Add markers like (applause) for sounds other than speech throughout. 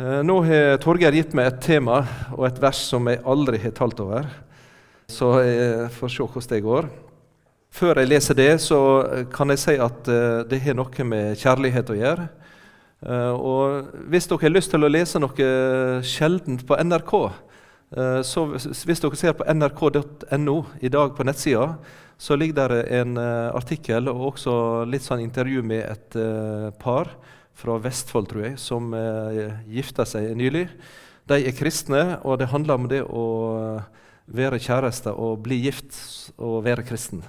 Eh, nå har Torgeir gitt meg et tema og et vers som jeg aldri har talt over. Så jeg får se hvordan det går. Før jeg leser det, så kan jeg si at eh, det har noe med kjærlighet å gjøre. Eh, og Hvis dere har lyst til å lese noe sjeldent på NRK, så hvis dere ser på nrk.no i dag på nettsida, så ligger der en artikkel og også litt sånn intervju med et par fra Vestfold, tror jeg, som eh, gifta seg nylig. De er kristne, og det handler om det å være kjæreste og bli gift og være kristen.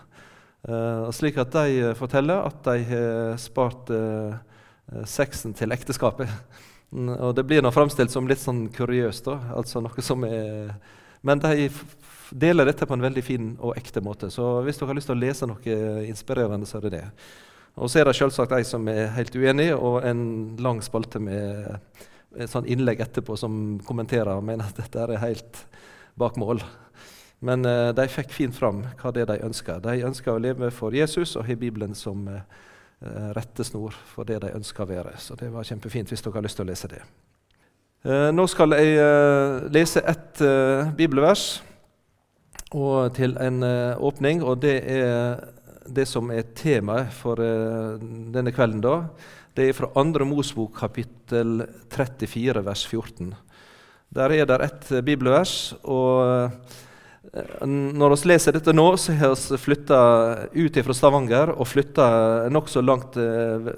Eh, slik at de forteller at de har spart eh, sexen til ekteskapet. og det blir nå framstilt som litt sånn kuriøst, da. Altså noe som er Men de deler dette på en veldig fin og ekte måte. Så hvis dere har lyst til å lese noe inspirerende, så er det det. Og så er det selvsagt ei som er helt uenig, og en lang spalte med et sånn innlegg etterpå som kommenterer og mener at dette er helt bak mål. Men uh, de fikk fint fram hva det er de ønsker. De ønsker å leve for Jesus og har Bibelen som uh, rettesnor for det de ønsker å være. Så det var kjempefint hvis dere har lyst til å lese det. Uh, nå skal jeg lese ett bibelvers til en åpning, og det er det som er temaet for uh, denne kvelden, da, det er fra 2. Mosbok kapittel 34, vers 14. Der er det et bibelvers. og uh, Når vi leser dette nå, så har vi flytta ut fra Stavanger og flytta nokså langt uh,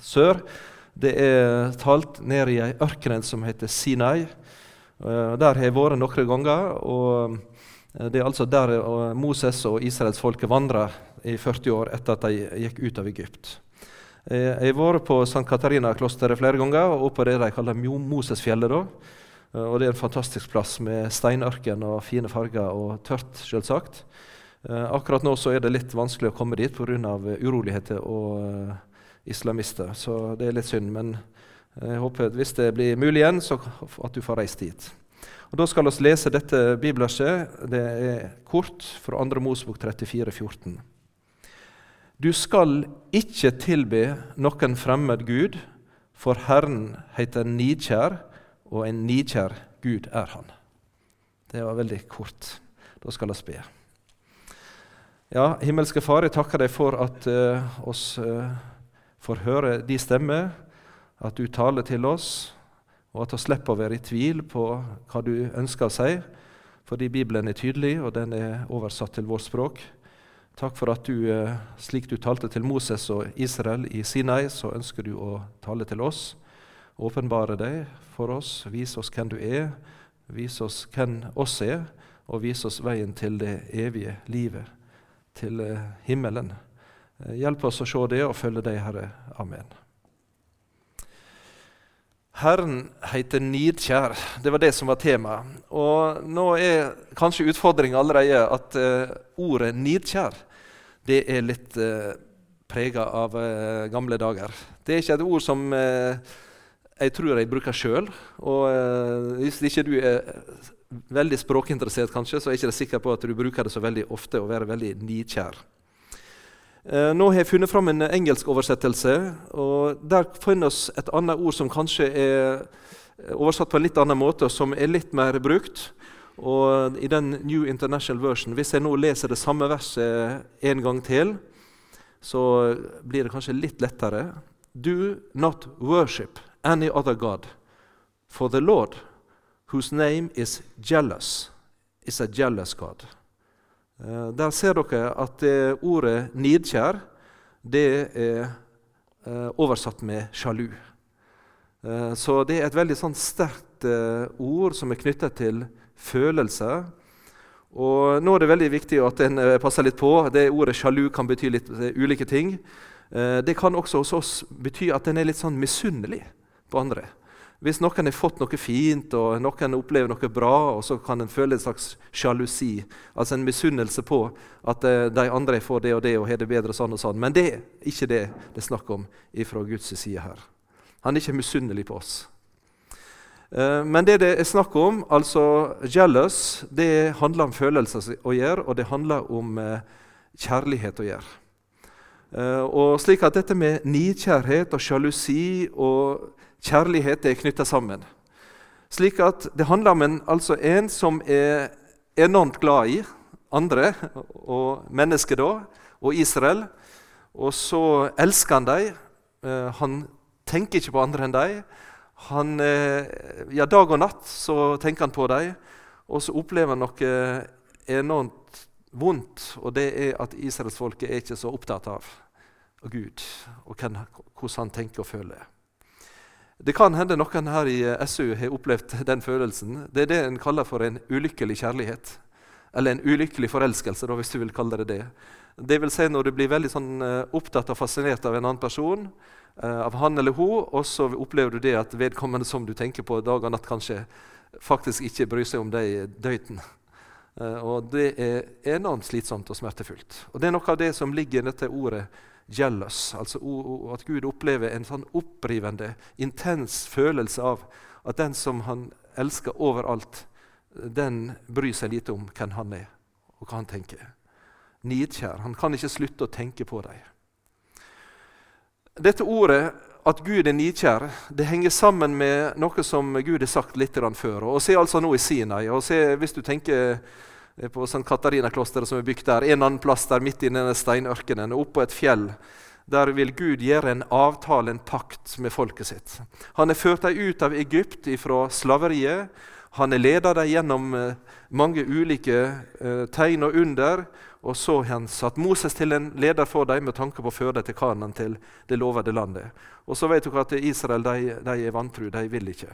sør. Det er talt ned i ei ørken som heter Sinai. Der har jeg vært noen ganger. og Det er altså der Moses og israelsfolket vandra i 40 år etter at de gikk ut av Egypt. Eh, jeg har vært på St. Katarina-klosteret flere ganger, og på det de kaller Mosesfjellet. Eh, og Det er en fantastisk plass med steinørken og fine farger og tørt, selvsagt. Eh, akkurat nå så er det litt vanskelig å komme dit pga. uroligheter og islamister, så det er litt synd. Men jeg håper at hvis det blir mulig igjen, så at du får reist dit. Og Da skal vi lese dette bibelverset. Det er kort fra 2. Mosebok 34, 14. Du skal ikke tilbe noen fremmed gud, for Herren heter nidkjær, og en nidkjær Gud er Han. Det var veldig kort. Da skal vi be. Ja, himmelske Far, jeg takker deg for at uh, oss uh, får høre de stemmer, at du taler til oss, og at vi slipper å være i tvil på hva du ønsker å si, fordi Bibelen er tydelig, og den er oversatt til vårt språk. Takk for at du, eh, slik du talte til Moses og Israel i Sinai, så ønsker du å tale til oss. Åpenbare deg for oss, vis oss hvem du er, vis oss hvem oss er, og vis oss veien til det evige livet, til eh, himmelen. Eh, hjelp oss å se det og følge deg, Herre. Amen. Herren heter nidkjær. Det var det som var temaet. Og nå er kanskje utfordringa allerede at ordet nidkjær det er litt eh, prega av uh, gamle dager. Det er ikke et ord som uh, jeg tror jeg bruker sjøl. Og uh, hvis ikke du er veldig språkinteressert, kanskje, så er jeg ikke sikker på at du bruker det så veldig ofte og være veldig nidkjær. Uh, nå har jeg funnet fram en engelsk oversettelse. og Der finner vi et annet ord som kanskje er oversatt på en litt annen måte, og som er litt mer brukt. Og I den New International Version, hvis jeg nå leser det samme verset en gang til, så blir det kanskje litt lettere. Do not worship any other God, for the Lord, whose name is jealous, is a jealous God. Uh, der ser dere at ordet 'nidkjær' det er uh, oversatt med 'sjalu'. så det er et veldig sånn sterkt ord som er knyttet til følelser. Og nå er det veldig viktig at en eh, passer litt på. Det Ordet sjalu kan bety litt eh, ulike ting. Eh, det kan også hos oss bety at en er litt sånn misunnelig på andre. Hvis noen har fått noe fint, og noen opplever noe bra, og så kan en føle en slags sjalusi, altså en misunnelse på at de andre får det og det og har det bedre sånn og sånn. Men det er ikke det det er snakk om fra Guds side her. Han er ikke misunnelig på oss. Eh, men det det er snakk om, altså jealous, det handler om følelser å gjøre, og det handler om eh, kjærlighet å gjøre. Eh, og slik at dette med nidkjærhet og sjalusi og kjærlighet er knytta sammen. Slik at det handler om en, altså en som er enormt glad i andre, (laughs) og mennesker da, og Israel. Og så elsker han dem. Han tenker ikke på andre enn dem. Han, eh, ja, dag og natt så tenker han på dem. Og så opplever han noe enormt vondt, og det er at israelsfolket er ikke så opptatt av Gud og hvordan han tenker og føler. Det kan hende noen her i SU har opplevd den følelsen. Det er det en kaller for en ulykkelig kjærlighet. Eller en ulykkelig forelskelse, da, hvis du vil kalle det det. Det vil si når du blir veldig sånn, eh, opptatt og fascinert av en annen person, av han eller hun, og så opplever du det at vedkommende som du tenker på dag og natt, kanskje faktisk ikke bryr seg om deg døyten. Uh, og det er enormt slitsomt og smertefullt. Og Det er noe av det som ligger i dette ordet 'jealous'. Altså at Gud opplever en sånn opprivende, intens følelse av at den som han elsker overalt, den bryr seg lite om hvem han er, og hva han tenker nidkjær. Han kan ikke slutte å tenke på dem. Dette ordet at Gud er nidkjær, det henger sammen med noe som Gud har sagt litt før. Og Se altså nå i Sinai. og se, Hvis du tenker på St. Katarina-klosteret som er bygd der, en annen plass der midt i denne steinørkenen, oppå et fjell, der vil Gud gjøre en avtale, en pakt, med folket sitt. Han har ført dem ut av Egypt fra slaveriet. Han har ledet dem gjennom eh, mange ulike eh, tegn og under. Og så har han satt Moses til en leder for dem med tanke på å føre dem til Kanan, til det lovede landet. Og så vet dere at Israel de, de er vantru, de vil ikke.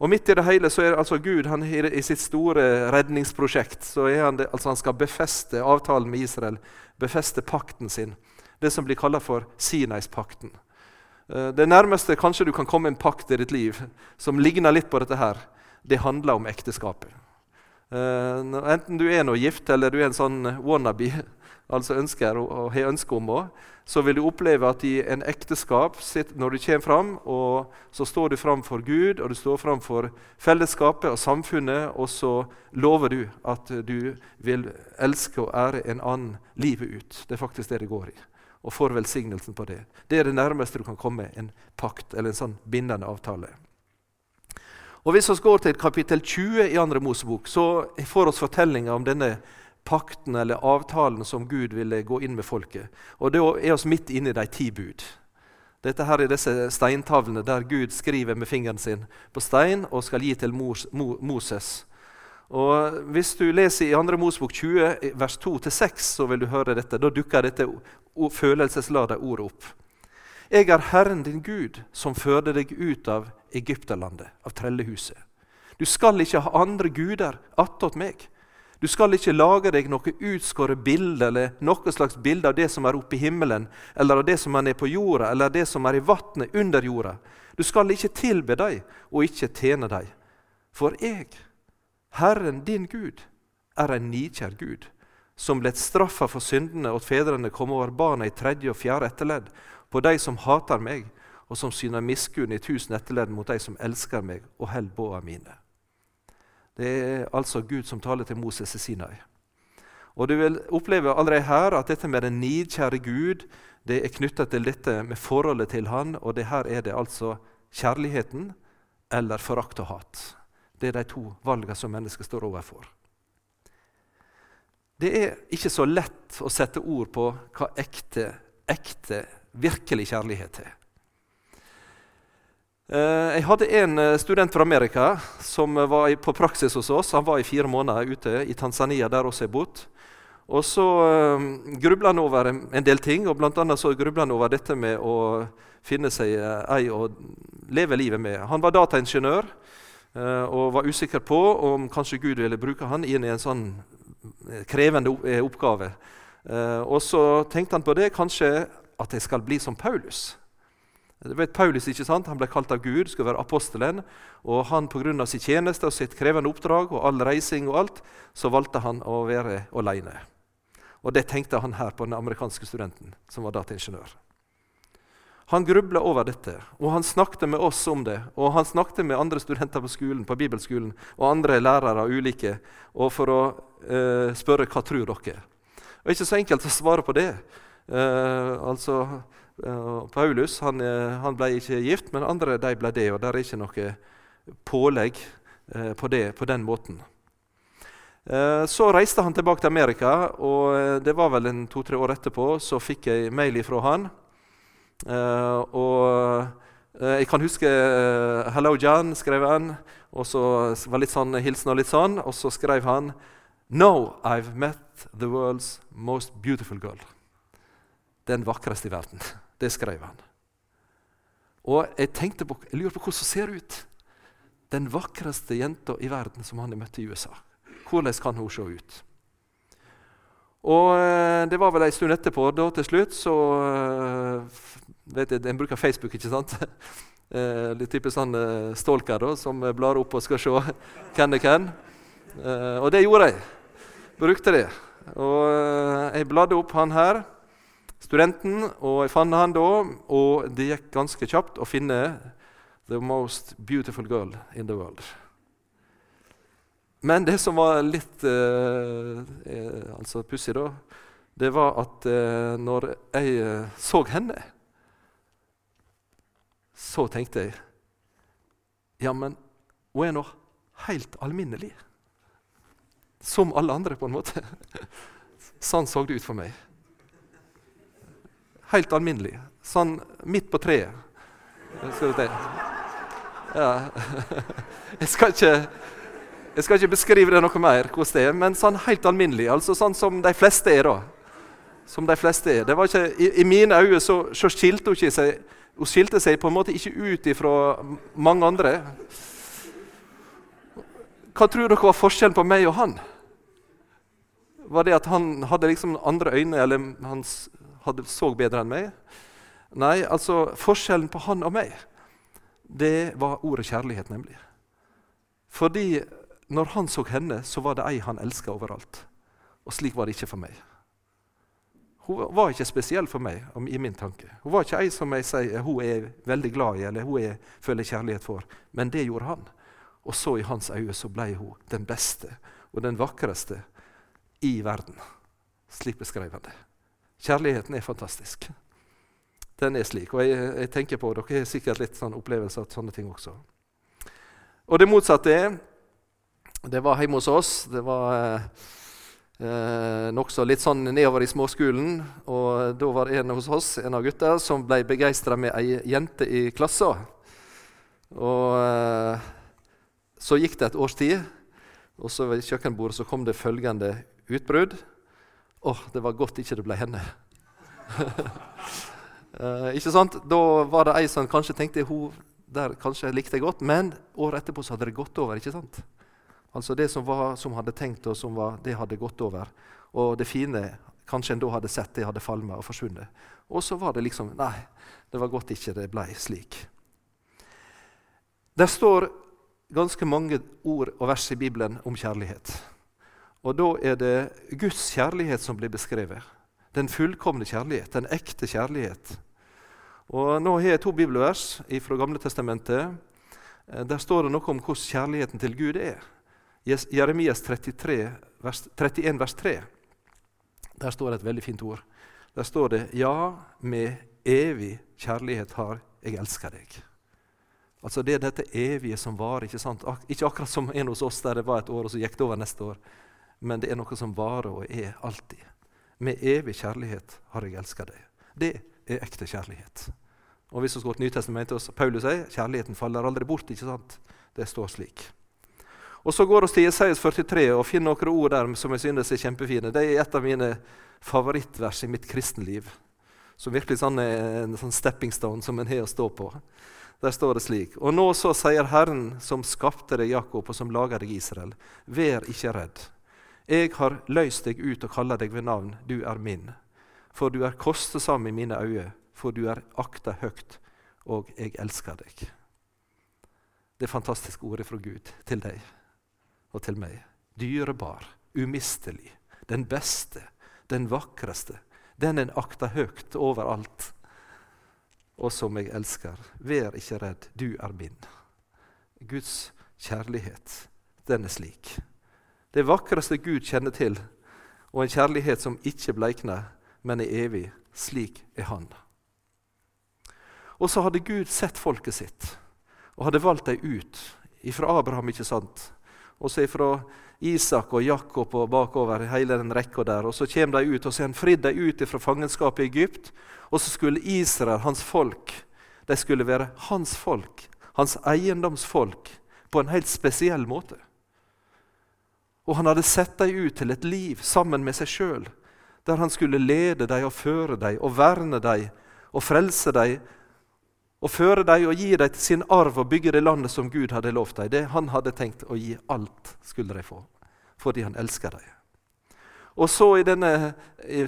Og Midt i det hele så er altså Gud han, i sitt store redningsprosjekt så er han, det, altså han skal befeste avtalen med Israel, befeste pakten sin. Det som blir kalt for Sinaispakten. Eh, det nærmeste kanskje du kan komme en pakt i ditt liv som ligner litt på dette, her, det handler om ekteskapet. Uh, enten du er noe gift eller du er en sånn wannabe, (laughs) altså ønsker og har ønske om òg, så vil du oppleve at i en ekteskap, når du kommer fram, og så står du fram for Gud og du står fram for fellesskapet og samfunnet, og så lover du at du vil elske og ære en annen livet ut. Det er faktisk det det går i. Og får velsignelsen på det. Det er det nærmeste du kan komme en pakt eller en sånn bindende avtale. Og Hvis vi går til kapittel 20 i andre Mosebok, så får vi fortellinga om denne pakten eller avtalen som Gud ville gå inn med folket. Og Da er vi midt inne i de ti bud. Dette her er disse steintavlene der Gud skriver med fingeren sin på stein og skal gi til Moses. Og Hvis du leser i 2. Mosebok 20, vers 2-6, så vil du høre dette. Da dukker dette følelseslada ordet opp. Jeg er Herren din Gud, som førte deg ut av Egypterlandet, av trellehuset. Du skal ikke ha andre guder attåt meg. Du skal ikke lage deg noe utskåret bilde eller noe slags bilde av det som er oppe i himmelen, eller av det som er nede på jorda, eller det som er i vannet under jorda. Du skal ikke tilbe dem og ikke tjene dem. For jeg, Herren din Gud, er en nidkjær Gud, som ble straffa for syndene åt fedrene kom over barna i tredje og fjerde etterledd, på de som hater meg, og som syner miskunn i tusen etterledd mot de som elsker meg og holder båda mine. Det er altså Gud som taler til Moses i Sinai. Og Du vil oppleve allerede her at dette med den nidkjære Gud det er knytta til dette med forholdet til Han, og det her er det altså kjærligheten eller forakt og hat. Det er de to valgene som mennesket står overfor. Det er ikke så lett å sette ord på hva ekte, ekte virkelig kjærlighet til. Eh, jeg hadde en eh, student fra Amerika som var på praksis hos oss. Han var i fire måneder ute i Tanzania, der også jeg bodd. Og så grubla han over en del ting, og annet så grubla han over dette med å finne seg ei å leve livet med. Han var dataingeniør og var usikker på om kanskje Gud ville bruke han inn i en sånn krevende oppgave. Og så tenkte han på det. Kanskje at jeg skal bli som Paulus. Du vet, Paulus ikke sant? Han ble kalt av Gud, skulle være apostelen. og han Pga. sin tjeneste og sitt krevende oppdrag og all reising og alt, så valgte han å være alene. Og Det tenkte han her på den amerikanske studenten som var dataingeniør. Han grubla over dette, og han snakket med oss om det. Og han snakket med andre studenter på skolen, på bibelskolen og andre lærere ulike og for å eh, spørre hva tror dere. Er ikke så enkelt å svare på det. Uh, altså, uh, Paulus han, uh, han, ble ikke gift, men andre de ble det. og Det er ikke noe pålegg eh, på det på den måten. Eh, så reiste han tilbake til Amerika, og eh, det var vel en to-tre år etterpå så fikk jeg mail fra han. Eh, og jeg kan huske 'Hello, John', skrev han. Og så var litt sånn hilsen og litt sånn. Og så skrev han 'No, I've met the world's most beautiful girl'. Den vakreste i verden. (laughs) Det skrev han. Og jeg tenkte på, jeg lurer på hvordan hun ser ut. Den vakreste jenta i verden som han har møtt i USA. Hvordan kan hun se ut? Og eh, Det var vel en stund etterpå, da til slutt, så eh, vet jeg, En bruker Facebook, ikke sant? (laughs) Eh, litt typisk sånn stalker da, som blar opp og skal se (laughs) hvem er hvem. Og det gjorde jeg. Brukte det. Og jeg bladde opp han her, studenten, og jeg fant han da. Og det gikk ganske kjapt å finne 'the most beautiful girl in the world'. Men det som var litt eh, eh, altså pussig, da, det var at eh, når jeg eh, så henne, så tenkte jeg Ja, men hun er nå helt alminnelig. Som alle andre, på en måte. (laughs) Sånn så det ut for meg. Helt alminnelig. Sånn midt på treet. Ja. (laughs) Jeg skal ikke jeg skal ikke beskrive det noe mer, hvordan det er, men sånn helt alminnelig. altså Sånn som de fleste er. da. Som de fleste er. Det var ikke, I, i mine øyne så, så skilte hun ikke seg hun skilte seg på en måte ikke ut ifra mange andre. Hva tror dere var forskjellen på meg og han? Var det at han hadde liksom andre øyne, eller han hadde, så bedre enn meg? Nei, altså forskjellen på han og meg, det var ordet kjærlighet, nemlig. Fordi når han så henne, så var det ei han elska overalt. Og slik var det ikke for meg. Hun var ikke spesiell for meg i min tanke. Hun var ikke ei som jeg sier hun er veldig glad i eller hun er, føler kjærlighet for. Men det gjorde han. Og så i hans øyne så ble hun den beste og den vakreste i verden. Slik beskrev han det. Kjærligheten er fantastisk. Den er slik. Og jeg, jeg tenker på, Dere har sikkert litt sånn opplevelse av sånne ting også. Og det motsatte er det var hjemme hos oss. Det var eh, nokså litt sånn nedover i småskolen. Og da var en hos oss, en av gutta, som ble begeistra med ei jente i klassa. Og eh, så gikk det et års tid, og så ved kjøkkenbordet så kom det følgende utbrudd. Å, oh, det var godt ikke det ble henne. (laughs) eh, ikke sant? Da var det ei som kanskje tenkte hun der kanskje likte jeg godt, men året etterpå så hadde det gått over. ikke sant? Altså Det som, var, som hadde tenkt, og som var, det hadde gått over. Og det fine kanskje en da hadde sett, det hadde falmet og forsvunnet. Og så var det liksom Nei, det var godt ikke det ble slik. Der står ganske mange ord og vers i Bibelen om kjærlighet. Og da er det Guds kjærlighet som blir beskrevet. Den fullkomne kjærlighet, den ekte kjærlighet. Og Nå har jeg to bibelvers fra Gamle Testamentet. Der står det noe om hvordan kjærligheten til Gud er. Jeremias 33, vers, 31, vers 3. Der står det et veldig fint ord. Der står det 'Ja, med evig kjærlighet har jeg elska deg'. Altså Det er dette evige som varer. Ikke sant? Ikke akkurat som en hos oss der det var et år, og så gikk det over neste år. Men det er noe som varer og er alltid. Med evig kjærlighet har jeg elska deg. Det er ekte kjærlighet. Og hvis vi går til Nytestamentet, Paulus sier kjærligheten faller aldri bort. ikke sant? Det står slik. Og Så går vi til Jesajas 43 og finner noen ord der som jeg synes er kjempefine. Det er et av mine favorittvers i mitt kristenliv. Som virkelig sånn er en sånn stepping stone som en har å stå på. Der står det slik.: Og nå så sier Herren som skapte deg, Jakob, og som lager deg, Israel, vær ikke redd. Jeg har løst deg ut og kaller deg ved navn, du er min. For du er kostesam i mine øyne, for du er akta høgt, og jeg elsker deg. Det er fantastiske ordet fra Gud til deg og til meg. Dyrebar, umistelig, den beste, den vakreste. Den en akter høgt overalt, og som jeg elsker. Vær ikke redd, du er min. Guds kjærlighet, den er slik. Det vakreste Gud kjenner til, og en kjærlighet som ikke bleikner, men er evig. Slik er Han. Og så hadde Gud sett folket sitt og hadde valgt dem ut Ifra Abraham, ikke sant? Og så ifra Isak og Jakob og bakover hele den rekka der. Og så kommer de ut, og så har han fridd dem ut fra fangenskapet i Egypt. Og så skulle Israel, hans folk, de skulle være hans folk, hans eiendomsfolk, på en helt spesiell måte. Og han hadde sett dem ut til et liv sammen med seg sjøl, der han skulle lede dem og føre dem og verne dem og frelse dem og føre dem og gi dem til sin arv og bygge det landet som Gud hadde lovt dem. Det han hadde tenkt å gi alt, skulle de få, fordi han elska dem. Og så i denne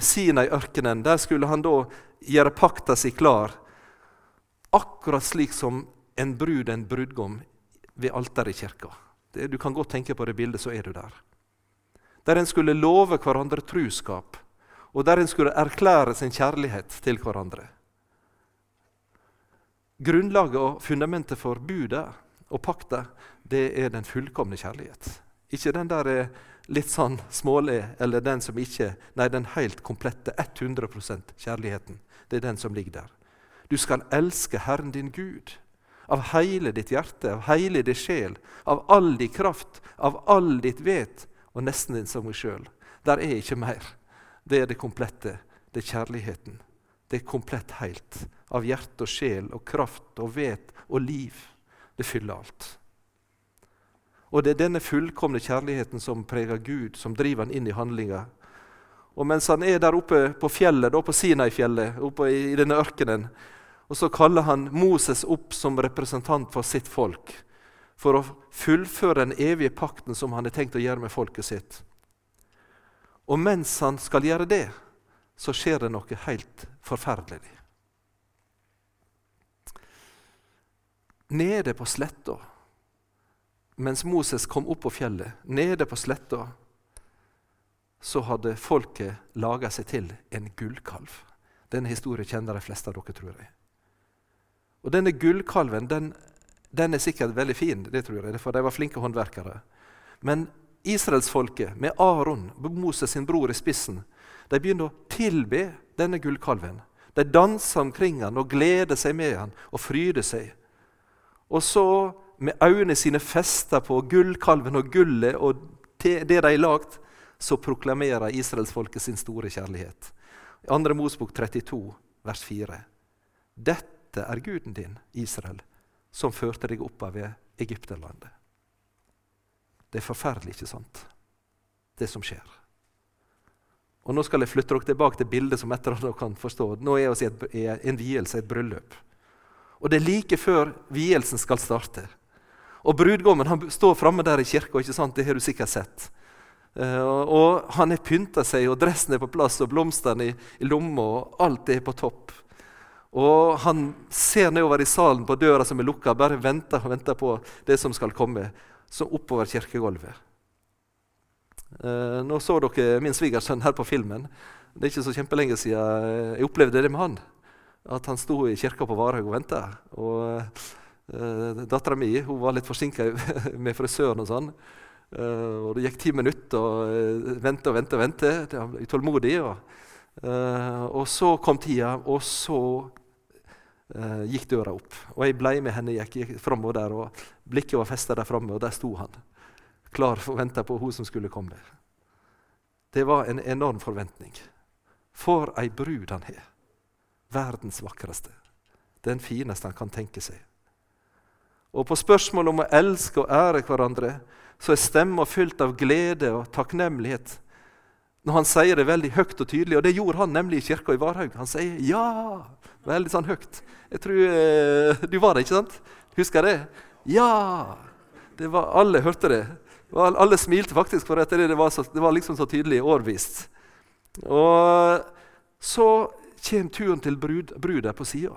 Sinai-ørkenen, der skulle han da gjøre pakta si klar, akkurat slik som en brud, en brudgom, ved alteret i kirka. Du kan godt tenke på det bildet, så er du der. Der en skulle love hverandre truskap, og der en skulle erklære sin kjærlighet til hverandre. Grunnlaget og fundamentet for budet og pakta det er den fullkomne kjærlighet. Ikke den der er litt sånn smålig eller den som ikke Nei, den helt komplette 100% kjærligheten. Det er den som ligger der. Du skal elske Herren din Gud av hele ditt hjerte, av hele din sjel, av all din kraft, av all ditt vet, og nesten din som deg sjøl. Der er ikke mer. Det er det komplette. Det er kjærligheten. Det er komplett helt av hjerte og sjel og kraft og vet og liv. Det fyller alt. Og det er denne fullkomne kjærligheten som preger Gud, som driver han inn i handlinga. Og mens han er der oppe på fjellet, da på Sinai-fjellet, oppe i denne ørkenen, og så kaller han Moses opp som representant for sitt folk, for å fullføre den evige pakten som han har tenkt å gjøre med folket sitt. Og mens han skal gjøre det, så skjer det noe helt forferdelig. Nede på sletta, mens Moses kom opp på fjellet, nede på sletta, så hadde folket laga seg til en gullkalv. Denne historien kjenner de fleste av dere, tror jeg. Og Denne gullkalven den, den er sikkert veldig fin, det tror jeg, for de var flinke håndverkere. Men israelsfolket, med Aron, Moses sin bror, i spissen, de begynner å tilbe denne gullkalven. De danser omkring han og gleder seg med han og fryder seg. Og så, med øynene sine festa på gullkalven og gullet og det de har lagd, så proklamerer israelsfolket sin store kjærlighet. I 2. Mosbok 32, vers 4. Dette er guden din, Israel, som førte deg opp av Egypterlandet. Det er forferdelig, ikke sant, det som skjer. Og Nå skal jeg flytte dere tilbake til bildet som at dere kan forstå. Nå er vi i en vielse, et bryllup. Og det er like før vielsen skal starte. Og brudgommen han står framme der i kirka, ikke sant? det har du sikkert sett. Uh, og han har pynta seg, og dressen er på plass, og blomstene i, i lomma, og alt er på topp. Og han ser nedover i salen på døra som er lukka, bare venter og venter på det som skal komme, så oppover kirkegulvet. Uh, nå så dere min svigersønn her på filmen. Det er ikke så kjempelenge siden jeg opplevde det med han at han sto i kirka på Varhaug og venta. Og uh, Dattera mi var litt forsinka (laughs) med frisøren og sånn. Uh, og Det gikk ti minutter, og uh, vente og vente og vente. Det var utålmodig. Og, uh, og så kom tida, og så uh, gikk døra opp. Og jeg blei med henne, gikk, gikk framover der, og blikket var festa der framme, og der sto han. Klar for å vente på hun som skulle komme. Det var en enorm forventning. For ei brud han har verdens vakreste. Den fineste han kan tenke seg. Og på spørsmålet om å elske og ære hverandre så er stemma fylt av glede og takknemlighet når han sier det veldig høyt og tydelig. Og det gjorde han nemlig i kirka i Varhaug. Han sier 'ja' veldig sånn høyt. Jeg tror eh, Du var der, ikke sant? Husker det? Ja! Det var, alle hørte det. Alle smilte faktisk, for det, det, var, så, det var liksom så tydelig årvist. Og så kommer turen til brud, bruda på sida.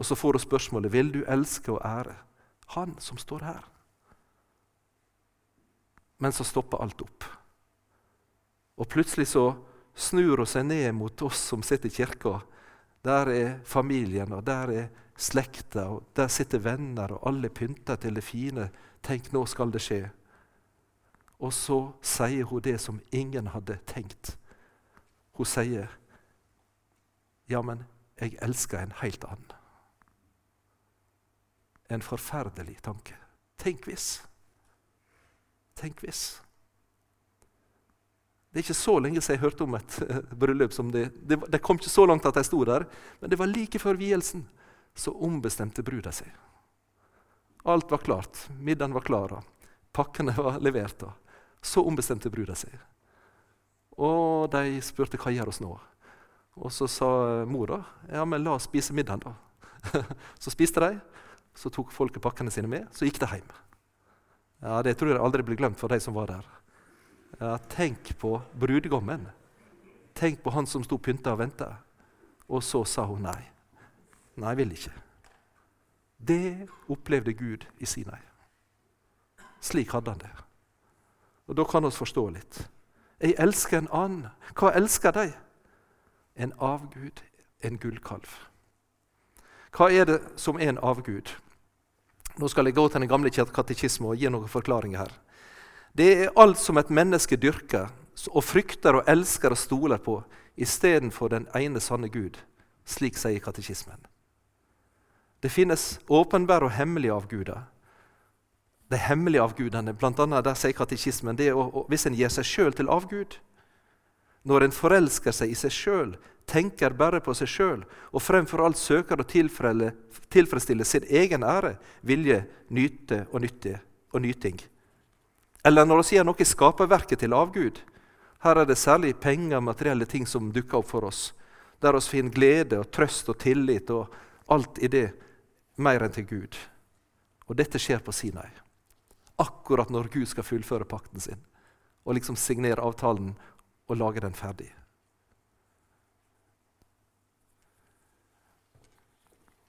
Og så får hun spørsmålet vil du elske og ære han som står her. Men så stopper alt opp. Og plutselig så snur hun seg ned mot oss som sitter i kirka. Der er familien, og der er slekta, og der sitter venner, og alle pynter til det fine. Tenk, nå skal det skje. Og så sier hun det som ingen hadde tenkt. Hun sier ja, men jeg elsker en helt annen. En forferdelig tanke. Tenk hvis. Tenk hvis. Det er ikke så lenge siden jeg hørte om et uh, bryllup som det, det, det kom ikke så langt at de sto der, men det var like før vielsen. Så ombestemte bruda seg. Alt var klart. Middagen var klar. Pakkene var levert. Så ombestemte bruda seg. Og de spurte hva gjør oss nå. Og så sa mora ja, men la oss spise middagen. da. (laughs) så spiste de. Så tok folket pakkene sine med. Så gikk de hjem. Ja, Det tror jeg aldri blir glemt for de som var der. Ja, tenk på brudgommen. Tenk på han som sto pynta og venta. Og så sa hun nei. Nei, vil ikke. Det opplevde Gud i Sinai. Slik hadde han det. Og Da kan vi forstå litt. Jeg elsker en annen. Hva elsker de? En avgud, en gullkalv. Hva er det som er en avgud? Nå skal jeg gå til den gamle katekisme og gi noen forklaringer her. Det er alt som et menneske dyrker og frykter og elsker og stoler på, istedenfor den ene sanne Gud. Slik sier katekismen. Det finnes åpenbare og hemmelige avguder. De hemmelige avgudene, annet der sier katekismen, det er hvis en gir seg sjøl til avgud. Når en forelsker seg i seg sjøl, tenker bare på seg sjøl og fremfor alt søker å tilfredsstille sin egen ære, vilje, nyte og, nytte, og nyting. Eller når vi gjør noe i skaperverket til avgud. Her er det særlig penger materielle ting som dukker opp for oss. Der vi finner glede og trøst og tillit og alt i det mer enn til Gud. Og dette skjer på Sinai. Akkurat når Gud skal fullføre pakten sin og liksom signere avtalen og lage den ferdig.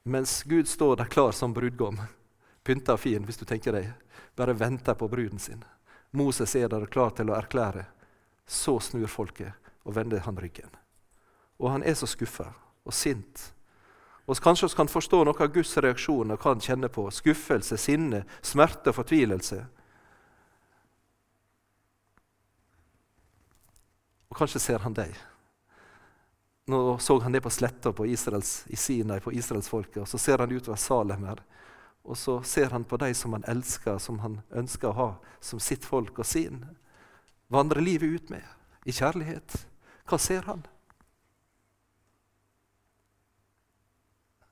Mens Gud står der klar som brudgom, pynta og fin, hvis du tenker deg, bare venter på bruden sin. Moses er der klar til å erklære. Så snur folket og vender han ryggen. Og han er så skuffa og sint. Og Kanskje vi kan forstå noe av Guds reaksjoner, hva han kjenner på. Skuffelse, sinne, smerte og fortvilelse. Og kanskje ser han deg. Nå så han det på sletta på Israels, i Sinai, på israelsfolket, og så ser han utover Salem her. Og så ser han på de som han elsker, som han ønsker å ha som sitt folk og sin. Vandrer livet ut med i kjærlighet. Hva ser han?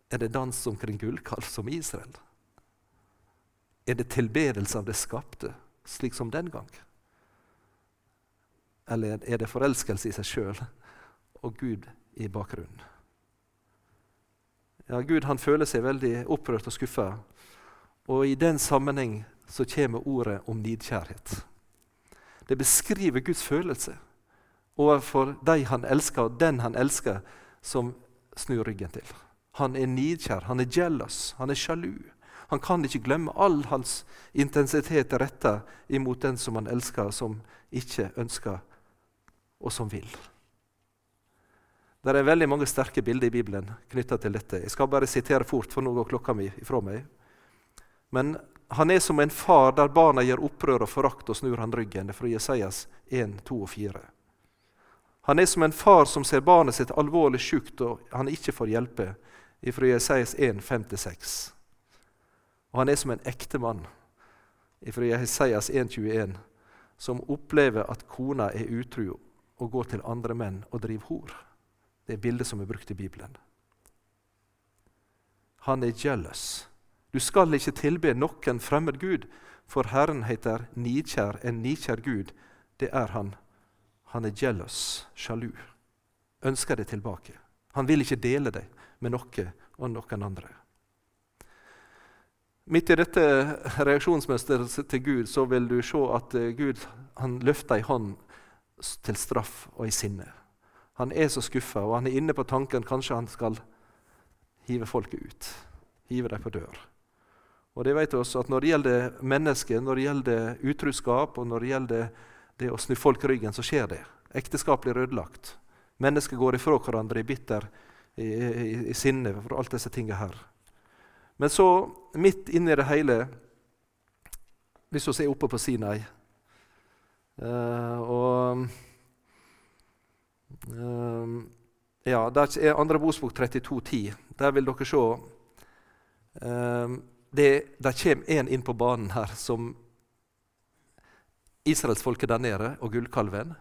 Er det dans omkring gullkalv som Israel? Er det tilbedelse av det skapte, slik som den gang? Eller er det forelskelse i seg sjøl og Gud i bakgrunnen? Ja, Gud han føler seg veldig opprørt og skuffa og i den sammenheng så kommer ordet om nidkjærhet. Det beskriver Guds følelse overfor de han elsker, og den han elsker, som snur ryggen til. Han er nidkjær, han er jealous, han er sjalu. Han kan ikke glemme all hans intensitet retta imot den som han elsker, som ikke ønsker, og som vil. Det er veldig mange sterke bilder i Bibelen knytta til dette. Jeg skal bare sitere fort, for nå går klokka mi ifra meg. Men han er som en far der barna gjør opprør og forakt og snur han ryggen. Det er fra Jesajas 1, 2 og 4. Han er som en far som ser barnet sitt alvorlig sjukt og han ikke får hjelpe. Fra Jesajas 1, 5-6. Og han er som en ektemann fra Jesajas 1, 21, som opplever at kona er utro og går til andre menn og driver hor. Det er bildet som er brukt i Bibelen. Han er jealous. Du skal ikke tilbe noen fremmed gud, for Herren heter nidkjær, en nidkjær Gud. Det er han. Han er jealous, sjalu. Ønsker det tilbake. Han vil ikke dele det med noe og noen andre. Midt i dette reaksjonsmønsteret til Gud så vil du se at eh, Gud han løfter ei hånd til straff og i sinne. Han er så skuffa, og han er inne på tanken kanskje han skal hive folket ut. Hive dem på dør. Og det vet også at Når det gjelder mennesker, når det gjelder utruskap og når det gjelder det å snu folk ryggen, så skjer det. Ekteskap blir ødelagt. Mennesker går ifra hverandre i bitter i, i, i sinne for alt disse tingene her. Men så, midt inni det hele, hvis vi er oppe på Sinai uh, og uh, ja, Der er andre Bosbok 32,10. Der vil dere se uh, det, det kommer en inn på banen her som israelsfolket der nede og gullkalven.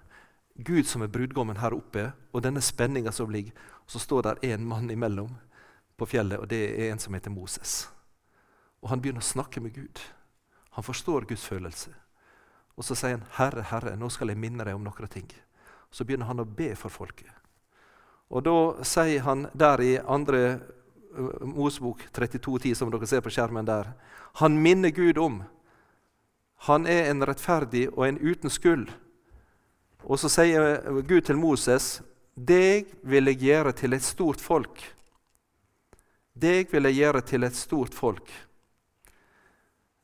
Gud som er brudgommen her oppe, og denne spenninga som ligger. Og så står der en mann imellom på fjellet, og det er en som heter Moses. Og Han begynner å snakke med Gud. Han forstår Guds følelse. Og så sier han, 'Herre, Herre, nå skal jeg minne deg om noen ting.' Så begynner han å be for folket. Og da sier han der i andre Mosebok 32,10, som dere ser på skjermen der, han minner Gud om han er en rettferdig og en uten skyld. Og så sier Gud til Moses, 'Deg vil jeg gjøre til et stort folk.' Deg vil jeg gjøre til et stort folk.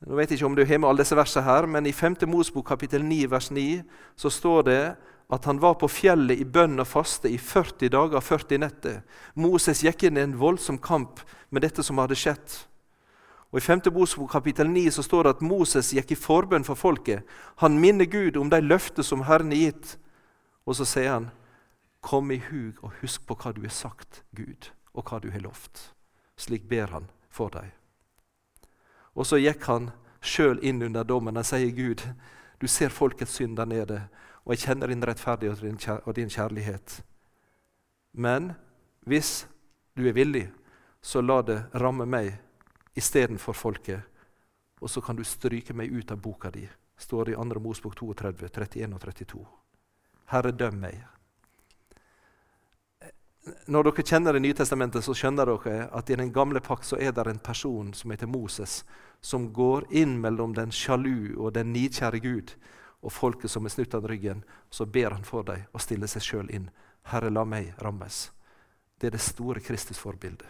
Nå vet jeg ikke om du har med alle disse versene her, men i 5. Mosbok kapittel 9 vers 9 så står det at han var på fjellet i bønn og faste i 40 dager og 40 netter. Moses gikk inn i en voldsom kamp med dette som hadde skjedd. Og I 5. Mosebok kapittel 9 så står det at Moses gikk i forbønn for folket. Han minner Gud om de løfter som Herren har gitt. Og så sier han, 'Kom i hug og husk på hva du har sagt, Gud, og hva du har lovt.' Slik ber han for deg. Og så gikk han sjøl inn under dommen. Han sier, 'Gud, du ser folkets synd der nede, og jeg kjenner din rettferdighet og din kjærlighet.' Men hvis du er villig, så la det ramme meg istedenfor folket. Og så kan du stryke meg ut av boka di, står det i 2. Mosbok 32, 31 og 32. Herre, døm meg. Når dere kjenner Det nye testamentet, så skjønner dere at i den gamle pakt så er det en person som heter Moses, som går inn mellom den sjalu og den nidkjære Gud og folket som er snudd han ryggen. Så ber han for dem og stiller seg sjøl inn. Herre, la meg rammes. Det er det store Kristus-forbildet.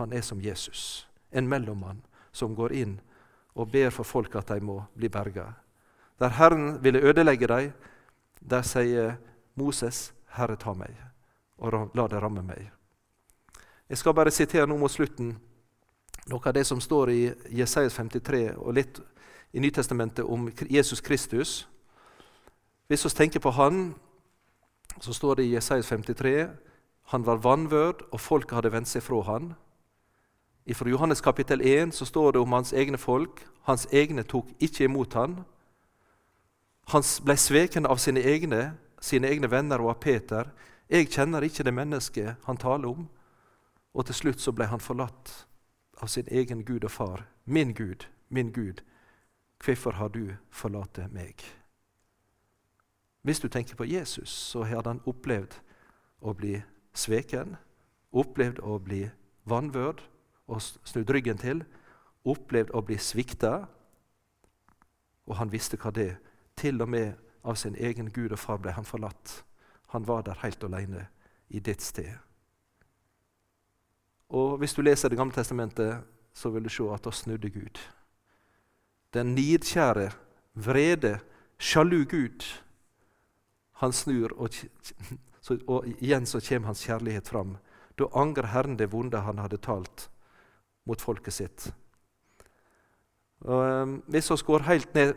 Han er som Jesus en mellommann som går inn og ber for folk at de må bli berga. Der Herren ville ødelegge dem, der sier Moses, 'Herre, ta meg, og la det ramme meg'. Jeg skal bare sitere nå mot slutten noe av det som står i Jesajas 53 og litt i Nytestamentet om Jesus Kristus. Hvis vi tenker på han, så står det i Jesajas 53 han var vanvørd, og folket hadde vendt seg fra han. Fra Johannes kapittel 1 så står det om hans egne folk. Hans egne tok ikke imot han. Han ble sveken av sine egne, sine egne venner og av Peter. Jeg kjenner ikke det mennesket han taler om. Og til slutt så ble han forlatt av sin egen Gud og far. Min Gud, min Gud, hvorfor har du forlatt meg? Hvis du tenker på Jesus, så har han opplevd å bli sveken, opplevd å bli vanvørd, og snudd ryggen til, opplevd å bli svikta, og han visste hva det Til og med av sin egen Gud og far ble han forlatt. Han var der helt alene i ditt sted. Og Hvis du leser Det gamle testamentet, så vil du se at da snudde Gud. Den nidkjære, vrede, sjalu Gud, han snur, og, (laughs) og igjen så kommer hans kjærlighet fram. Da angrer Herren det vonde han hadde talt mot folket sitt. Og, um, hvis vi går helt ned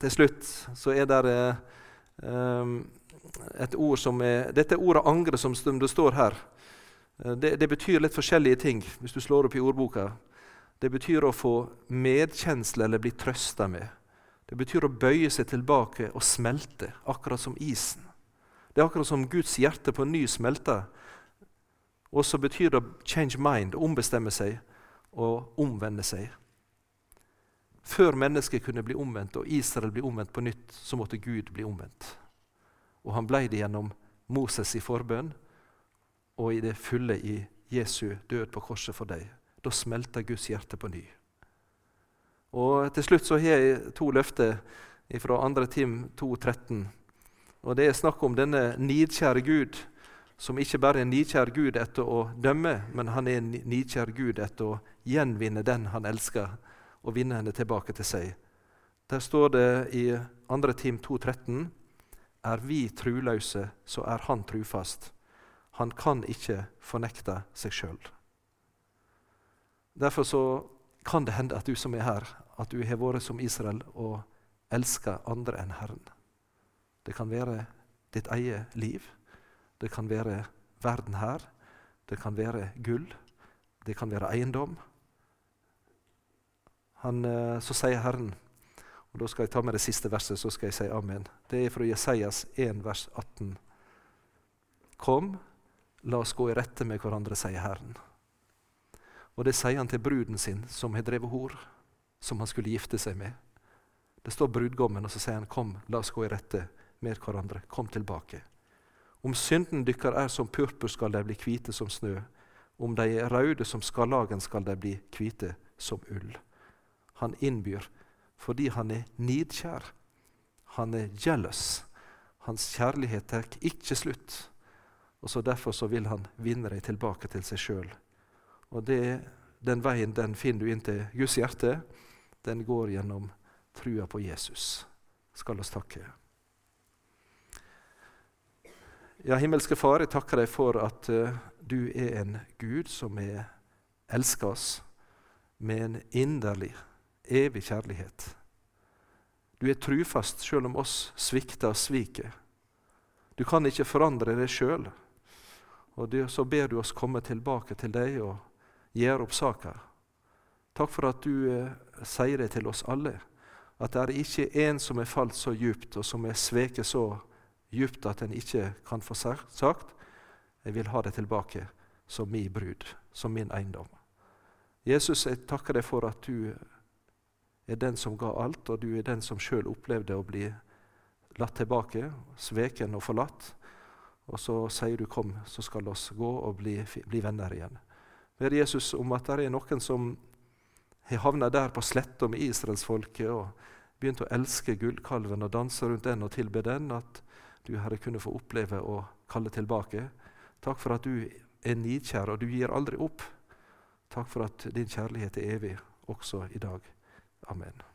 til slutt, så er det um, et ord som er Dette ordet 'angre' som det står her, eh, det, det, betyr litt forskjellige ting hvis du slår opp i ordboka. Det betyr å få medkjensle eller bli trøsta med. Det betyr å bøye seg tilbake og smelte, akkurat som isen. Det er akkurat som Guds hjerte på ny smelter. Og så betyr det å change mind, ombestemme seg og omvende seg. Før mennesket kunne bli omvendt og Israel bli omvendt på nytt, så måtte Gud bli omvendt. Og han ble det gjennom Moses i forbønn og i det fulle i Jesu død på korset for deg. Da smelter Guds hjerte på ny. Og Til slutt så har jeg to løfter fra 2. Tim 2,13. Og Det er snakk om denne nidkjære Gud som ikke bare er nidkjær Gud etter å dømme, men han er nidkjær Gud etter å gjenvinne den han elsker, og vinne henne tilbake til seg. Der står det i 2. Tim 2,13.: Er vi truløse, så er Han trufast. Han kan ikke fornekte seg sjøl. Derfor så kan det hende at du som er her, at du har vært som Israel og elska andre enn Herren. Det kan være ditt eget liv. Det kan være verden her. Det kan være gull. Det kan være eiendom. Han, eh, så sier Herren og Da skal jeg ta med det siste verset, så skal jeg si amen. Det er fra Jesajas 1, vers 18. Kom, la oss gå i rette med hverandre, sier Herren. Og det sier han til bruden sin, som har drevet hor, som han skulle gifte seg med. Det står brudgommen, og så sier han, kom, la oss gå i rette med hverandre. Kom tilbake. Om synden dykker er som purpur, skal de bli hvite som snø. Om de er røde som skarlagen, skal de bli hvite som ull. Han innbyr fordi han er nidkjær. Han er jealous. Hans kjærlighet tar ikke slutt. Og så Derfor så vil han vinne deg tilbake til seg sjøl. Og det, den veien den finner du inn til Guds hjerte. Den går gjennom trua på Jesus. Skal oss takke. Ja, himmelske Far, jeg takker deg for at uh, du er en Gud som er elsker oss med en inderlig, evig kjærlighet. Du er trufast sjøl om oss svikter og sviker. Du kan ikke forandre deg sjøl. Og så ber du oss komme tilbake til deg og gjøre opp saka. Takk for at du eh, sier det til oss alle, at det er ikke en som er falt så djupt og som er sveket så djupt at en ikke kan få sagt jeg vil ha det tilbake som min brud, som min eiendom. Jesus, jeg takker deg for at du er den som ga alt, og du er den som sjøl opplevde å bli latt tilbake, sveken og forlatt. Og så sier du 'kom, så skal oss gå og bli, bli venner igjen'. Ber Jesus om at det er noen som har havna der på sletta med israelsfolket og begynt å elske gullkalven og danse rundt den og tilbe den, at du, Herre, kunne få oppleve å kalle tilbake. Takk for at du er nidkjær, og du gir aldri opp. Takk for at din kjærlighet er evig, også i dag. Amen.